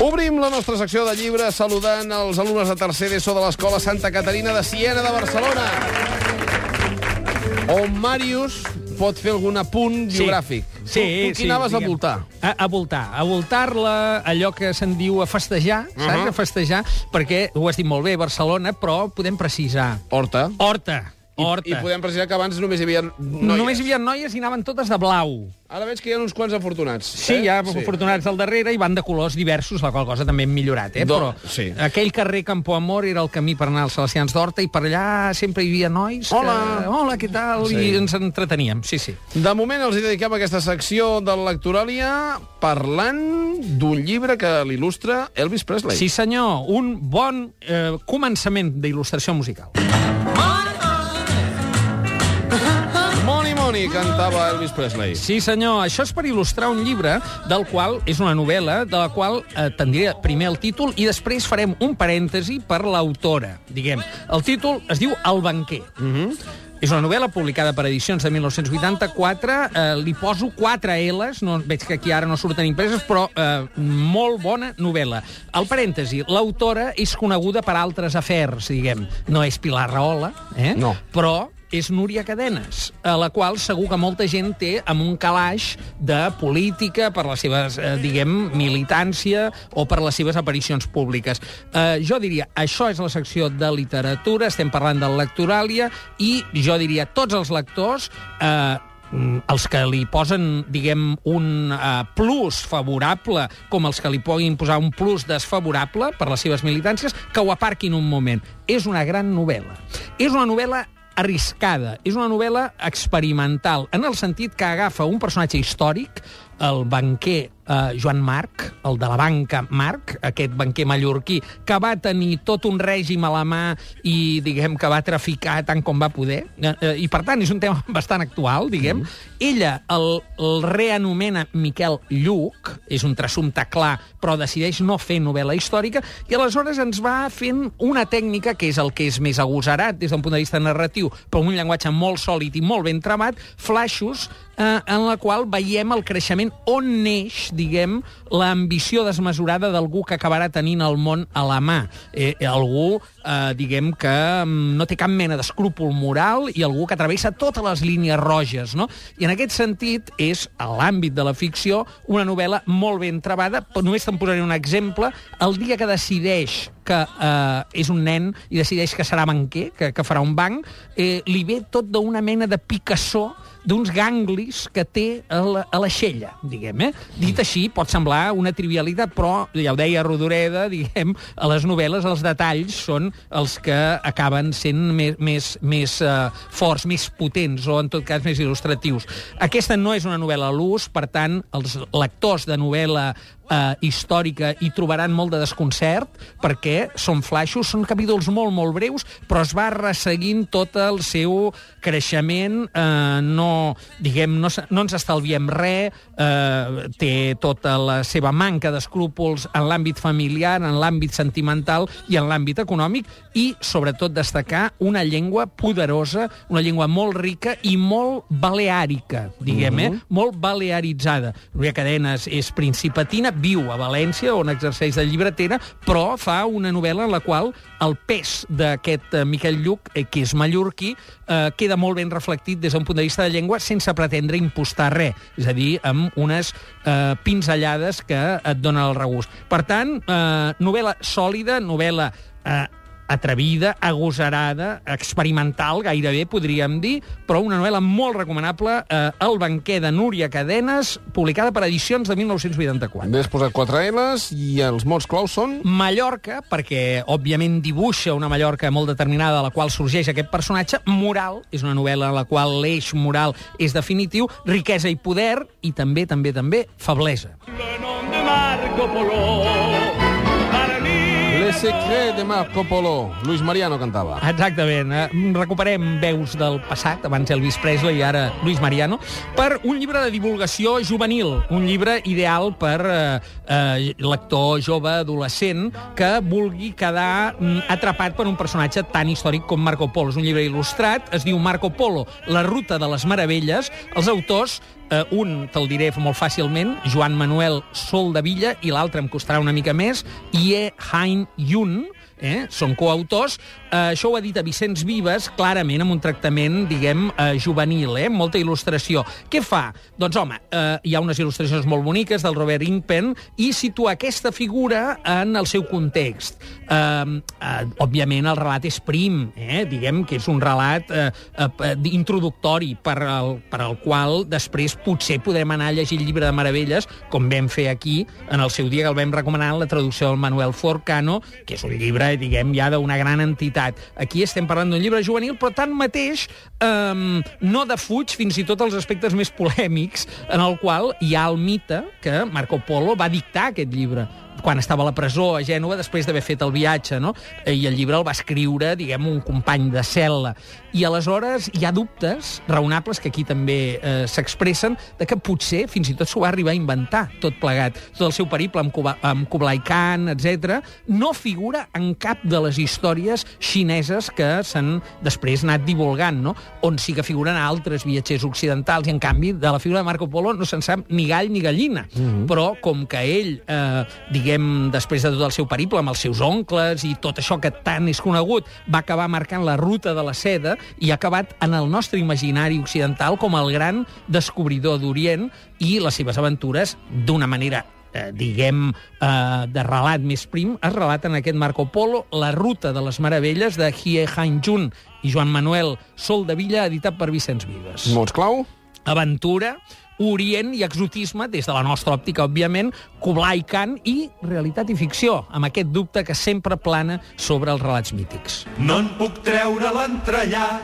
Obrim la nostra secció de llibres saludant els alumnes de tercer d'ESO de l'Escola Santa Caterina de Siena de Barcelona. On Màrius pot fer algun apunt Sí. biogràfic. Sí, tu, tu sí, anaves diguem. a voltar? A, a voltar. A voltar-la, allò que se'n diu a festejar, saps? Uh -huh. A festejar, perquè, ho has dit molt bé, Barcelona, però podem precisar. Horta. Horta. Horta. I, I podem precisar que abans només hi havia noies. Només hi havia noies i anaven totes de blau. Ara veig que hi ha uns quants afortunats. Sí, eh? hi ha afortunats al darrere i van de colors diversos, la qual cosa també hem millorat, eh? Do- Però sí. aquell carrer Campo Amor era el camí per anar als Salesians d'Horta i per allà sempre hi havia nois Hola. que... Hola, què tal? Sí. I ens entreteníem, sí, sí. De moment els hi dediquem aquesta secció de Lectoràlia parlant d'un llibre que l'il·lustra Elvis Presley. Sí, senyor, un bon eh, començament d'il·lustració musical. Money cantava Elvis Presley. Sí, senyor, això és per il·lustrar un llibre del qual és una novel·la, de la qual eh, tindria primer el títol i després farem un parèntesi per l'autora, diguem. El títol es diu El banquer. Mm -hmm. És una novel·la publicada per edicions de 1984. Eh, li poso 4 L's, no, veig que aquí ara no surten impreses, però eh, molt bona novel·la. El parèntesi, l'autora és coneguda per altres afers, diguem. No és Pilar Rahola, eh? No. però és Núria Cadenes, a la qual segur que molta gent té amb un calaix de política per la seva, eh, diguem, militància o per les seves aparicions públiques. Eh, jo diria, això és la secció de literatura, estem parlant de lectoràlia, i jo diria, tots els lectors... Eh, els que li posen, diguem, un uh, plus favorable, com els que li puguin posar un plus desfavorable per les seves militàncies, que ho aparquin un moment. És una gran novel·la. És una novel·la arriscada. És una novel·la experimental, en el sentit que agafa un personatge històric, el banquer eh, Joan Marc, el de la banca Marc, aquest banquer mallorquí, que va tenir tot un règim a la mà i, diguem, que va traficar tant com va poder. Eh, eh, I, per tant, és un tema bastant actual, diguem. Mm. Ella el, el reanomena Miquel Lluc, és un trassumpte clar, però decideix no fer novel·la històrica, i aleshores ens va fent una tècnica que és el que és més agosarat des d'un punt de vista narratiu, però amb un llenguatge molt sòlid i molt ben tramat, flaixos eh, en la qual veiem el creixement on neix, diguem, l'ambició desmesurada d'algú que acabarà tenint el món a la mà. Eh, algú, eh, diguem, que mm, no té cap mena d'escrúpol moral i algú que travessa totes les línies roges, no? I en aquest sentit és, a l'àmbit de la ficció, una novel·la molt ben trebada, només te'n posaré un exemple. El dia que decideix que eh, és un nen i decideix que serà banquer, que, que farà un banc, eh, li ve tot d'una mena de picassó d'uns ganglis que té a la, a la xella, diguem, eh? Dit així, pot semblar una trivialitat, però, ja ho deia Rodoreda, diguem, a les novel·les els detalls són els que acaben sent més, més, més uh, forts, més potents, o en tot cas més il·lustratius. Aquesta no és una novel·la a l'ús, per tant, els lectors de novel·la eh, històrica hi trobaran molt de desconcert perquè són flaixos, són capítols molt, molt breus, però es va resseguint tot el seu creixement, eh, no, diguem, no, no ens estalviem res, eh, té tota la seva manca d'escrúpols en l'àmbit familiar, en l'àmbit sentimental i en l'àmbit econòmic, i sobretot destacar una llengua poderosa, una llengua molt rica i molt baleàrica, diguem, eh? molt balearitzada. Núria Cadenes és principatina, viu a València, on exerceix de llibretera, però fa una novel·la en la qual el pes d'aquest eh, Miquel Lluc, eh, que és mallorquí, eh, queda molt ben reflectit des d'un punt de vista de llengua sense pretendre impostar res, és a dir, amb unes eh, pinzellades que et donen el regust. Per tant, eh, novel·la sòlida, novel·la eh, atrevida, agosarada, experimental, gairebé, podríem dir, però una novel·la molt recomanable, eh, El banquer de Núria Cadenes, publicada per edicions de 1984. N'has posat 4 L's i els mots claus són... Mallorca, perquè òbviament dibuixa una Mallorca molt determinada a la qual sorgeix aquest personatge, moral, és una novel·la en la qual l'eix moral és definitiu, riquesa i poder, i també, també, també, feblesa. Le nom de Marco Polo. Secret de Marco Polo. Luis Mariano cantava. Exactament. Eh, recuperem veus del passat, abans Elvis Presley i ara Luis Mariano, per un llibre de divulgació juvenil, un llibre ideal per eh, eh, lector jove adolescent que vulgui quedar mm, atrapat per un personatge tan històric com Marco Polo. És un llibre il·lustrat, es diu Marco Polo, la ruta de les meravelles. Els autors Eh, un te'l diré molt fàcilment, Joan Manuel Sol de Villa, i l'altre em costarà una mica més, Ye Hein Yun, eh? són coautors. Eh, això ho ha dit a Vicenç Vives, clarament amb un tractament, diguem, eh, juvenil, eh? molta il·lustració. Què fa? Doncs, home, eh, hi ha unes il·lustracions molt boniques del Robert Ingpen i situa aquesta figura en el seu context. Eh, eh, òbviament, el relat és prim, eh? diguem que és un relat eh, eh, introductori per al, per al qual després potser podrem anar a llegir el llibre de Meravelles, com vam fer aquí en el seu dia que el vam recomanar en la traducció del Manuel Forcano, que és un llibre, diguem, ja d'una gran entitat. Aquí estem parlant d'un llibre juvenil, però tanmateix eh, no defuig fins i tot els aspectes més polèmics en el qual hi ha el mite que Marco Polo va dictar aquest llibre quan estava a la presó a Gènova després d'haver fet el viatge, no? I el llibre el va escriure, diguem, un company de cel·la. I aleshores hi ha dubtes raonables que aquí també eh, s'expressen de que potser fins i tot s'ho va arribar a inventar tot plegat. Tot el seu periple amb, Kuba, amb Kublai Khan, etc no figura en cap de les històries xineses que s'han després anat divulgant, no? On sí que figuren altres viatgers occidentals i, en canvi, de la figura de Marco Polo no se'n sap ni gall ni gallina. Mm -hmm. Però, com que ell, eh, diguem, després de tot el seu periple amb els seus oncles i tot això que tant és conegut, va acabar marcant la ruta de la seda i ha acabat en el nostre imaginari occidental com el gran descobridor d'Orient i les seves aventures d'una manera eh, diguem, eh, de relat més prim, es relata en aquest Marco Polo la ruta de les meravelles de Hie Han-jun i Joan Manuel Sol de Villa, editat per Vicenç Vives. Mots clau? Aventura, Orient i exotisme, des de la nostra òptica, òbviament, Kublai Khan i realitat i ficció, amb aquest dubte que sempre plana sobre els relats mítics. No en puc treure l'entrellat.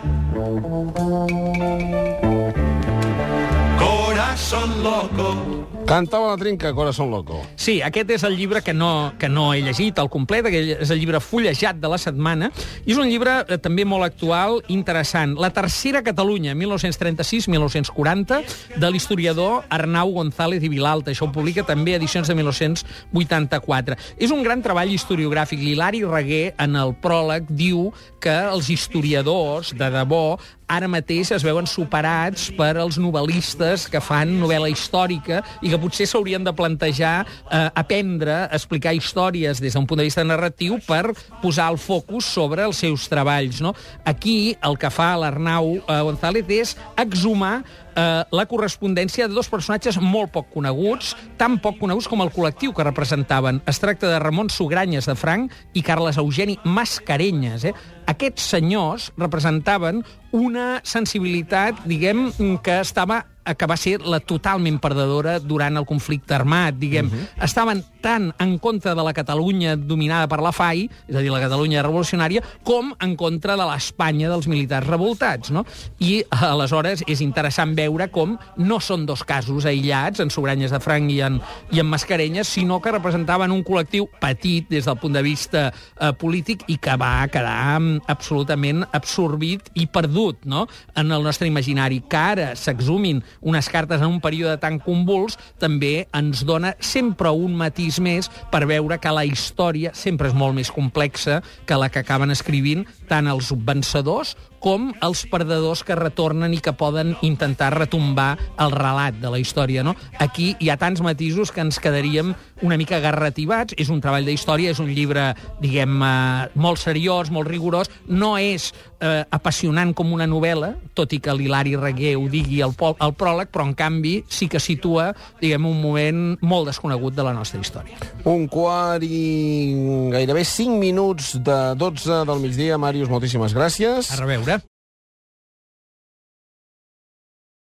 Corazón loco. Cantava la trinca, Corazón Loco. Sí, aquest és el llibre que no, que no he llegit al complet, que és el llibre fullejat de la setmana, i és un llibre eh, també molt actual, interessant. La tercera Catalunya, 1936-1940, de l'historiador Arnau González i Vilalta. Això ho publica també edicions de 1984. És un gran treball historiogràfic. L'Hilari Reguer, en el pròleg, diu que els historiadors, de debò, ara mateix es veuen superats per als novel·listes que fan novel·la històrica i que potser s'haurien de plantejar eh, aprendre a explicar històries des d'un punt de vista narratiu per posar el focus sobre els seus treballs. No? Aquí el que fa l'Arnau eh, González és exhumar eh, la correspondència de dos personatges molt poc coneguts, tan poc coneguts com el col·lectiu que representaven. Es tracta de Ramon Sugranyes de Franc i Carles Eugeni Mascarenyes. Eh? Aquests senyors representaven una sensibilitat, diguem, que estava que va ser la totalment perdedora durant el conflicte armat, diguem. Uh -huh. Estaven tant en contra de la Catalunya dominada per la FAI, és a dir, la Catalunya revolucionària, com en contra de l'Espanya dels militars revoltats, no? I aleshores és interessant veure com no són dos casos aïllats, en Sobranyes de Franc i en, i en Mascarenyes, sinó que representaven un col·lectiu petit des del punt de vista eh, polític i que va quedar mm, absolutament absorbit i perdut no? en el nostre imaginari. Que ara s'exhumin unes cartes en un període tan convuls també ens dona sempre un matís més per veure que la història sempre és molt més complexa que la que acaben escrivint tant els vencedors com els perdedors que retornen i que poden intentar retombar el relat de la història. No? Aquí hi ha tants matisos que ens quedaríem una mica garrativats. És un treball d'història, és un llibre, diguem, eh, molt seriós, molt rigorós. No és eh, apassionant com una novel·la, tot i que l'Hilari Reguer ho digui al, al pròleg, però en canvi sí que situa, diguem, un moment molt desconegut de la nostra història. Un quart i gairebé 5 minuts de 12 del migdia. Màrius, moltíssimes gràcies. A reveure.